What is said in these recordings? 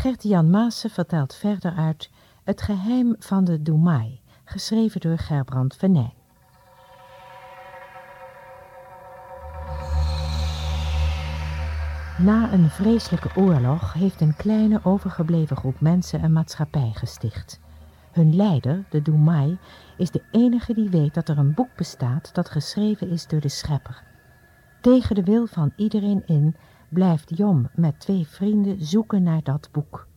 Gert-Jan Maassen vertelt verder uit Het geheim van de Doemai, geschreven door Gerbrand Venijn. Na een vreselijke oorlog heeft een kleine overgebleven groep mensen een maatschappij gesticht. Hun leider, de Doemai, is de enige die weet dat er een boek bestaat dat geschreven is door de schepper. Tegen de wil van iedereen in blijft Jom met twee vrienden zoeken naar dat boek.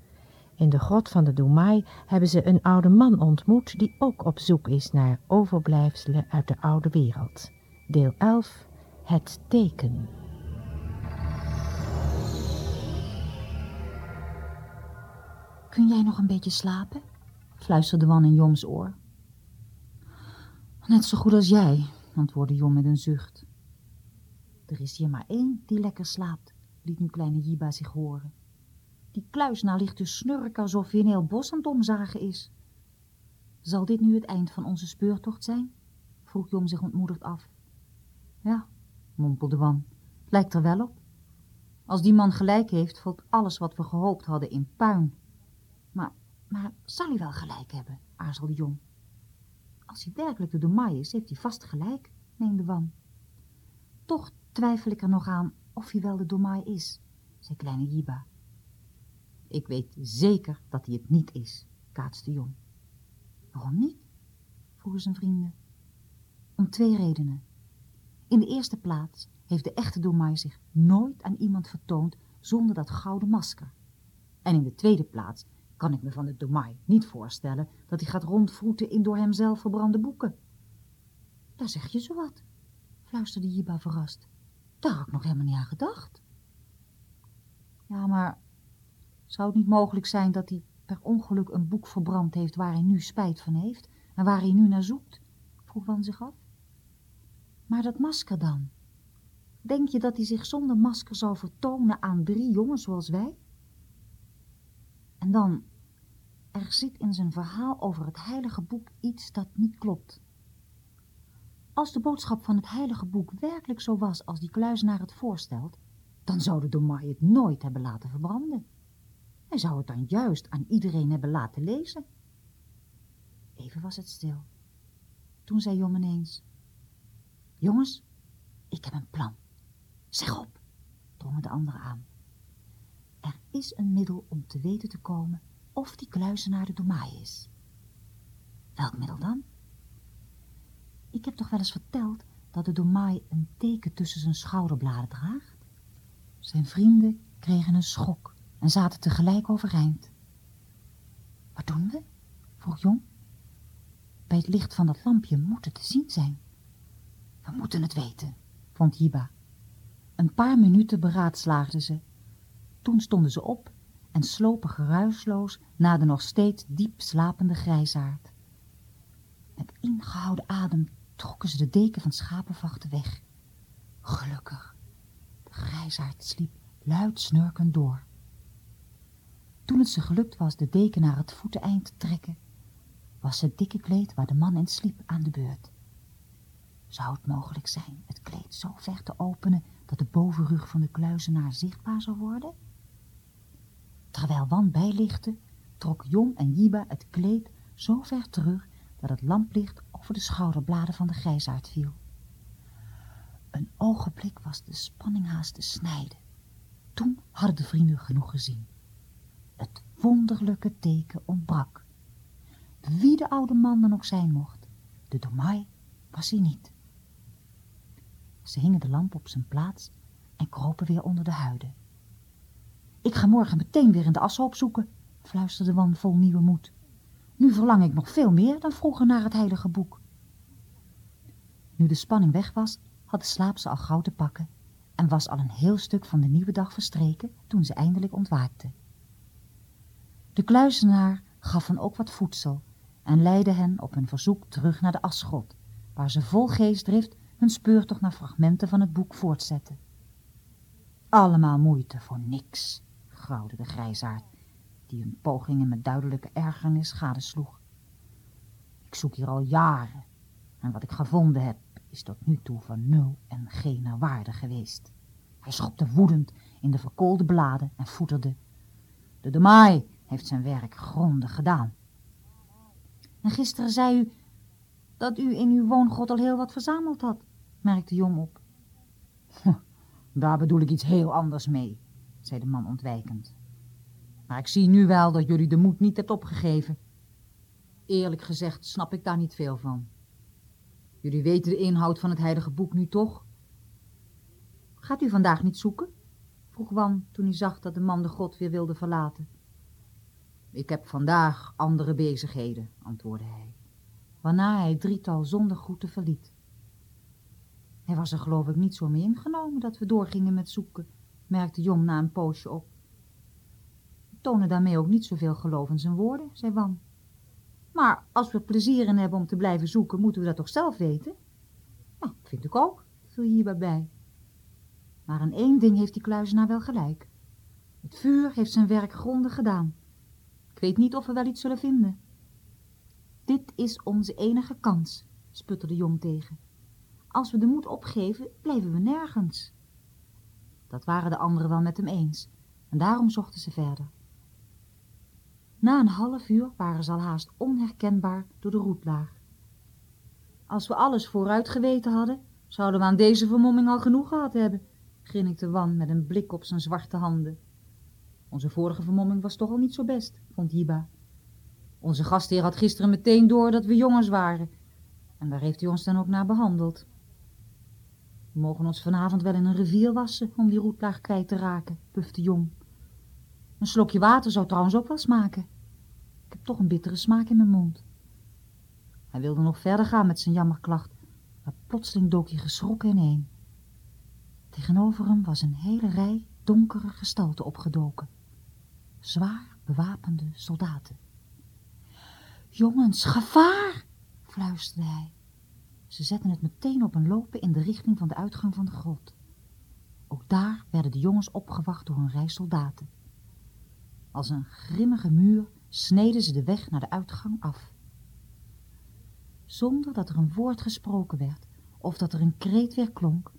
In de grot van de Doemai hebben ze een oude man ontmoet die ook op zoek is naar overblijfselen uit de oude wereld. Deel 11, Het teken. Kun jij nog een beetje slapen? fluisterde Wan in Joms oor. Net zo goed als jij, antwoordde Jom met een zucht. Er is hier maar één die lekker slaapt, liet nu kleine Jiba zich horen. Die kluisnaar ligt te snurken alsof hij een heel bos aan het is. Zal dit nu het eind van onze speurtocht zijn? vroeg Jom zich ontmoedigd af. Ja, mompelde Wan, lijkt er wel op. Als die man gelijk heeft, valt alles wat we gehoopt hadden in puin. Maar, maar zal hij wel gelijk hebben, aarzelde Jong. Als hij werkelijk de Doemai is, heeft hij vast gelijk, meende Wan. Toch twijfel ik er nog aan of hij wel de Doemai is, zei kleine Jiba. Ik weet zeker dat hij het niet is, kaatste Jong. Waarom niet? vroegen zijn vrienden. Om twee redenen. In de eerste plaats heeft de echte Doemai zich nooit aan iemand vertoond zonder dat gouden masker. En in de tweede plaats kan ik me van de Doemai niet voorstellen dat hij gaat rondvroeten in door hemzelf verbrande boeken. Daar zeg je zo wat, fluisterde Jiba verrast. Daar had ik nog helemaal niet aan gedacht. Ja, maar zou het niet mogelijk zijn dat hij per ongeluk een boek verbrand heeft waar hij nu spijt van heeft en waar hij nu naar zoekt? vroeg Van zich af. Maar dat masker dan? Denk je dat hij zich zonder masker zou vertonen aan drie jongens zoals wij? En dan, er zit in zijn verhaal over het heilige boek iets dat niet klopt. Als de boodschap van het heilige boek werkelijk zo was als die kluizenaar het voorstelt, dan zou de Domai het nooit hebben laten verbranden. Hij zou het dan juist aan iedereen hebben laten lezen. Even was het stil. Toen zei Jom ineens, jongens, ik heb een plan. Zeg op, drongen de anderen aan. Er is een middel om te weten te komen of die kluizenaar de Domaai is. Welk middel dan? Ik heb toch wel eens verteld dat de Domaai een teken tussen zijn schouderbladen draagt? Zijn vrienden kregen een schok en zaten tegelijk overeind. Wat doen we? vroeg Jong. Bij het licht van dat lampje moet het te zien zijn. We moeten het weten, vond Jiba. Een paar minuten beraadslaagden ze. Toen stonden ze op en slopen geruisloos naar de nog steeds diep slapende grijsaard. Met ingehouden adem trokken ze de deken van schapenvachten weg. Gelukkig, de grijsaard sliep luid snurkend door. Toen het ze gelukt was de deken naar het voeteneind te trekken, was het dikke kleed waar de man in sliep aan de beurt. Zou het mogelijk zijn het kleed zo ver te openen dat de bovenrug van de kluizenaar zichtbaar zou worden? Terwijl Wan bijlichtte, trok Jom en Jiba het kleed zo ver terug dat het lamplicht over de schouderbladen van de grijsaard viel. Een ogenblik was de spanning haast te snijden. Toen hadden de vrienden genoeg gezien. Het wonderlijke teken ontbrak. Wie de oude man dan ook zijn mocht, de Domai was hij niet. Ze hingen de lamp op zijn plaats en kropen weer onder de huiden. Ik ga morgen meteen weer in de ashoop zoeken, fluisterde Wan vol nieuwe moed. Nu verlang ik nog veel meer dan vroeger naar het heilige boek. Nu de spanning weg was, had de slaap ze al gauw te pakken en was al een heel stuk van de nieuwe dag verstreken toen ze eindelijk ontwaakte. De kluizenaar gaf hen ook wat voedsel en leidde hen op hun verzoek terug naar de asgrot, waar ze vol geestdrift hun speurtocht naar fragmenten van het boek voortzetten. Allemaal moeite voor niks, grauwde de grijsaard, die hun pogingen met duidelijke ergernis gadesloeg. Ik zoek hier al jaren, en wat ik gevonden heb, is tot nu toe van nul en geen waarde geweest. Hij schopte woedend in de verkoolde bladen en voeterde. De Demai heeft zijn werk grondig gedaan. En gisteren zei u dat u in uw woongrot al heel wat verzameld had, merkte Jong op. Daar bedoel ik iets heel anders mee, zei de man ontwijkend. Maar ik zie nu wel dat jullie de moed niet hebt opgegeven. Eerlijk gezegd snap ik daar niet veel van. Jullie weten de inhoud van het heilige boek nu toch? Gaat u vandaag niet zoeken? vroeg Wan toen hij zag dat de man de grot weer wilde verlaten. Ik heb vandaag andere bezigheden, antwoordde hij, waarna hij drietal zonder groeten verliet. Hij was er geloof ik niet zo mee ingenomen dat we doorgingen met zoeken, merkte Jong na een poosje op. We tonen daarmee ook niet zoveel geloof in zijn woorden, zei Wan. Maar als we plezier in hebben om te blijven zoeken, moeten we dat toch zelf weten? Nou, vind ik ook, viel hierbij bij. Maar aan één ding heeft die kluizenaar wel gelijk. Het vuur heeft zijn werk grondig gedaan. Ik weet niet of we wel iets zullen vinden. Dit is onze enige kans, sputterde Jong tegen. Als we de moed opgeven, blijven we nergens. Dat waren de anderen wel met hem eens, en daarom zochten ze verder. Na een half uur waren ze al haast onherkenbaar door de roetlaag. Als we alles vooruit geweten hadden, zouden we aan deze vermomming al genoeg gehad hebben, grinnikte Wan met een blik op zijn zwarte handen. Onze vorige vermomming was toch al niet zo best, vond Hiba. Onze gastheer had gisteren meteen door dat we jongens waren, en daar heeft hij ons dan ook naar behandeld. We mogen ons vanavond wel in een rivier wassen om die roetlaag kwijt te raken, pufte Jong. Een slokje water zou trouwens ook wel smaken. Ik heb toch een bittere smaak in mijn mond. Hij wilde nog verder gaan met zijn jammerklacht, maar plotseling dook hij geschrokken ineen. Tegenover hem was een hele rij donkere gestalten opgedoken. Zwaar bewapende soldaten. Jongens, gevaar! fluisterde hij. Ze zetten het meteen op een lopen in de richting van de uitgang van de grot. Ook daar werden de jongens opgewacht door een rij soldaten. Als een grimmige muur sneden ze de weg naar de uitgang af. Zonder dat er een woord gesproken werd of dat er een kreet weer klonk,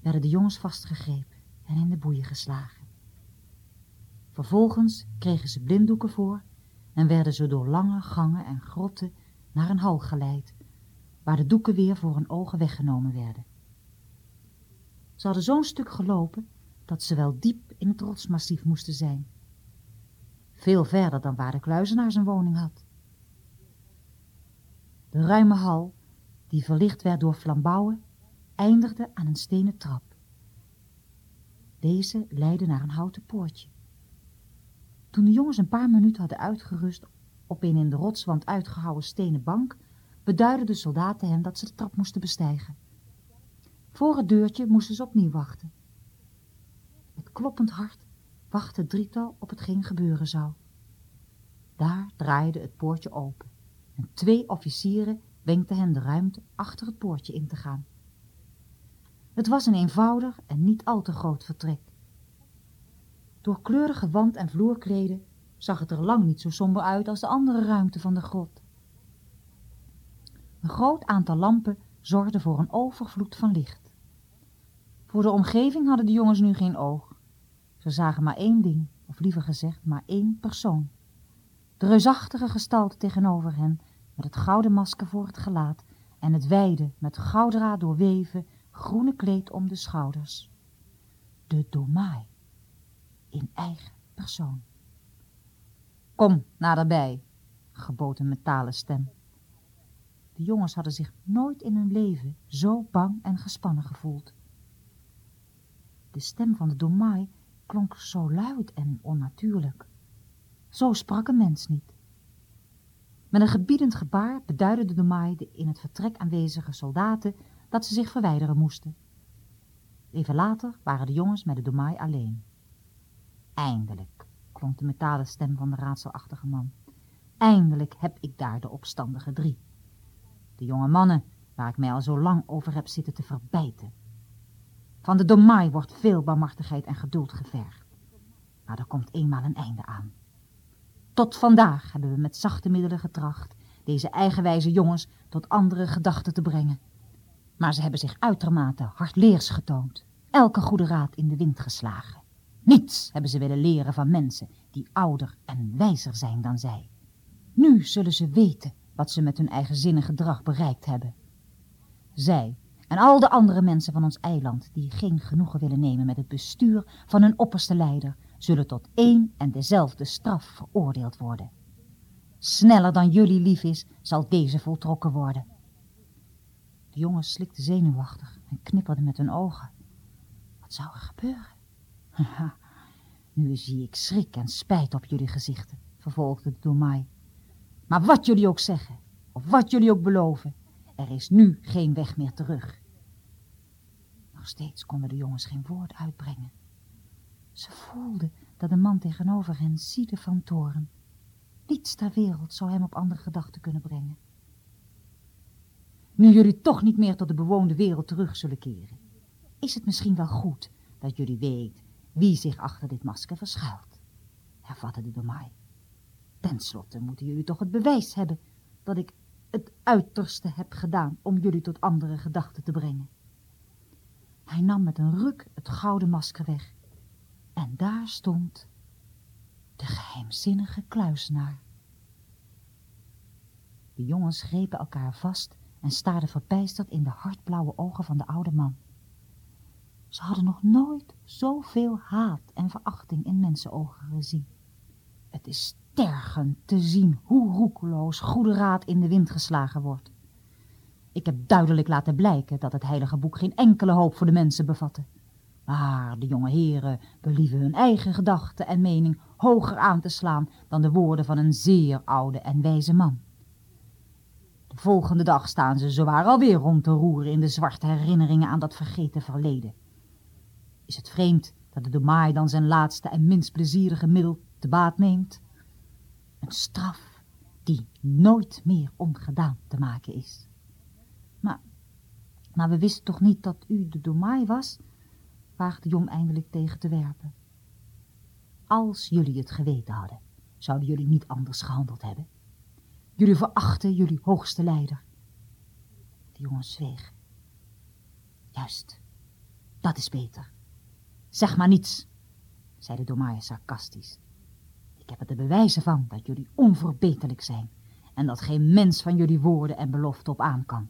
werden de jongens vastgegrepen en in de boeien geslagen. Vervolgens kregen ze blinddoeken voor en werden ze door lange gangen en grotten naar een hal geleid, waar de doeken weer voor hun ogen weggenomen werden. Ze hadden zo'n stuk gelopen dat ze wel diep in het rotsmassief moesten zijn. Veel verder dan waar de kluizenaar zijn woning had. De ruime hal, die verlicht werd door flambouwen, eindigde aan een stenen trap. Deze leidde naar een houten poortje. Toen de jongens een paar minuten hadden uitgerust op een in de rotswand uitgehouwen stenen bank, beduidden de soldaten hen dat ze de trap moesten bestijgen. Voor het deurtje moesten ze opnieuw wachten. Met kloppend hart wachtte het drietal op hetgeen gebeuren zou. Daar draaide het poortje open en twee officieren wenkten hen de ruimte achter het poortje in te gaan. Het was een eenvoudig en niet al te groot vertrek. Door kleurige wand- en vloerkleden zag het er lang niet zo somber uit als de andere ruimte van de grot. Een groot aantal lampen zorgde voor een overvloed van licht. Voor de omgeving hadden de jongens nu geen oog. Ze zagen maar één ding, of liever gezegd maar één persoon. De reusachtige gestalte tegenover hen, met het gouden masker voor het gelaat en het wijde, met gouddraad doorweven, groene kleed om de schouders. De Domai, in eigen persoon. Kom naderbij, gebood een metalen stem. De jongens hadden zich nooit in hun leven zo bang en gespannen gevoeld. De stem van de Domai klonk zo luid en onnatuurlijk. Zo sprak een mens niet. Met een gebiedend gebaar beduidde de Domai de in het vertrek aanwezige soldaten dat ze zich verwijderen moesten. Even later waren de jongens met de Domai alleen. Eindelijk, klonk de metalen stem van de raadselachtige man. Eindelijk heb ik daar de opstandige drie. De jonge mannen waar ik mij al zo lang over heb zitten te verbijten. Van de Domai wordt veel barmhartigheid en geduld gevergd. Maar er komt eenmaal een einde aan. Tot vandaag hebben we met zachte middelen getracht deze eigenwijze jongens tot andere gedachten te brengen. Maar ze hebben zich uitermate hardleers getoond, elke goede raad in de wind geslagen. Niets hebben ze willen leren van mensen die ouder en wijzer zijn dan zij. Nu zullen ze weten wat ze met hun eigenzinnig gedrag bereikt hebben. Zij en al de andere mensen van ons eiland die geen genoegen willen nemen met het bestuur van hun opperste leider, zullen tot één en dezelfde straf veroordeeld worden. Sneller dan jullie lief is, zal deze voltrokken worden. De jongen slikte zenuwachtig en knipperde met hun ogen. Wat zou er gebeuren? Nu zie ik schrik en spijt op jullie gezichten, vervolgde de Domai. Maar wat jullie ook zeggen, of wat jullie ook beloven, er is nu geen weg meer terug. Nog steeds konden de jongens geen woord uitbrengen. Ze voelden dat de man tegenover hen ziede van toren. Niets ter wereld zou hem op andere gedachten kunnen brengen. Nu jullie toch niet meer tot de bewoonde wereld terug zullen keren, is het misschien wel goed dat jullie weet wie zich achter dit masker verschuilt, hervatte de Domai. Ten slotte moeten jullie toch het bewijs hebben dat ik het uiterste heb gedaan om jullie tot andere gedachten te brengen. Hij nam met een ruk het gouden masker weg. En daar stond de geheimzinnige kluisenaar. De jongens grepen elkaar vast en staarden verbijsterd in de hardblauwe ogen van de oude man. Ze hadden nog nooit zoveel haat en verachting in mensenogen gezien. Het is tergend te zien hoe roekeloos goede raad in de wind geslagen wordt. Ik heb duidelijk laten blijken dat het heilige boek geen enkele hoop voor de mensen bevatte. Maar de jonge heren believen hun eigen gedachten en mening hoger aan te slaan dan de woorden van een zeer oude en wijze man. De volgende dag staan ze zowaar alweer rond te roeren in de zwarte herinneringen aan dat vergeten verleden. Is het vreemd dat de Domaai dan zijn laatste en minst plezierige middel te baat neemt? Een straf die nooit meer ongedaan te maken is. Maar, maar we wisten toch niet dat u de Domaai was? waagde Jong eindelijk tegen te werpen. Als jullie het geweten hadden, zouden jullie niet anders gehandeld hebben. Jullie verachten jullie hoogste leider. De jongen zweeg. Juist, dat is beter. Zeg maar niets, zei de Domaai sarcastisch. Ik heb er de bewijzen van dat jullie onverbeterlijk zijn en dat geen mens van jullie woorden en beloften op aan kan.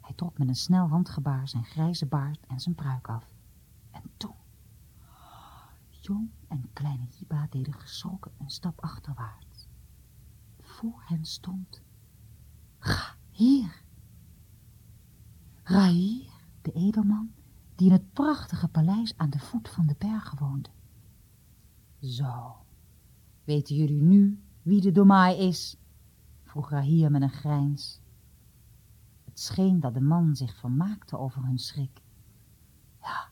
Hij trok met een snel handgebaar zijn grijze baard en zijn pruik af. En toen... Jong en kleine Jiba deden geschrokken een stap achterwaarts. Voor hen stond... Ga hier. Raïr, de edelman, die in het prachtige paleis aan de voet van de bergen woonde. Zo, weten jullie nu wie de Domaai is? vroeg Rahir met een grijns. Het scheen dat de man zich vermaakte over hun schrik. Ja,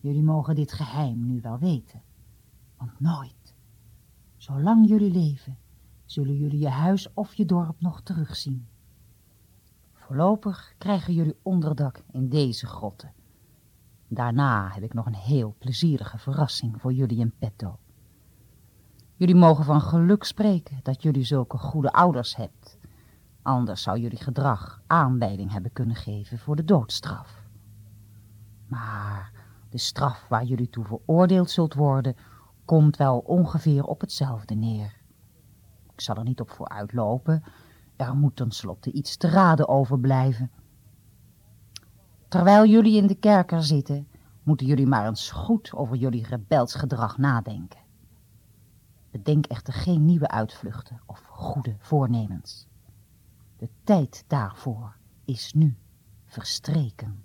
jullie mogen dit geheim nu wel weten. Want nooit, zolang jullie leven, zullen jullie je huis of je dorp nog terugzien. Voorlopig krijgen jullie onderdak in deze grotten. Daarna heb ik nog een heel plezierige verrassing voor jullie in petto. Jullie mogen van geluk spreken dat jullie zulke goede ouders hebt. Anders zou jullie gedrag aanleiding hebben kunnen geven voor de doodstraf. Maar de straf waar jullie toe veroordeeld zult worden, komt wel ongeveer op hetzelfde neer. Ik zal er niet op vooruit lopen. Er moet tenslotte iets te raden overblijven. Terwijl jullie in de kerker zitten, moeten jullie maar eens goed over jullie rebelsgedrag nadenken. Bedenk echter geen nieuwe uitvluchten of goede voornemens. De tijd daarvoor is nu verstreken.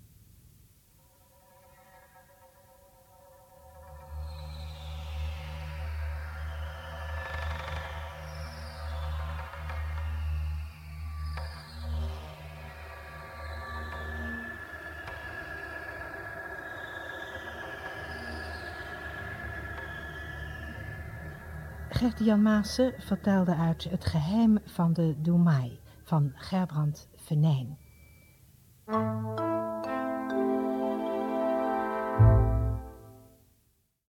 Gert-Jan Maassen vertelde uit Het geheim van de Doemai van Gerbrand Venijn.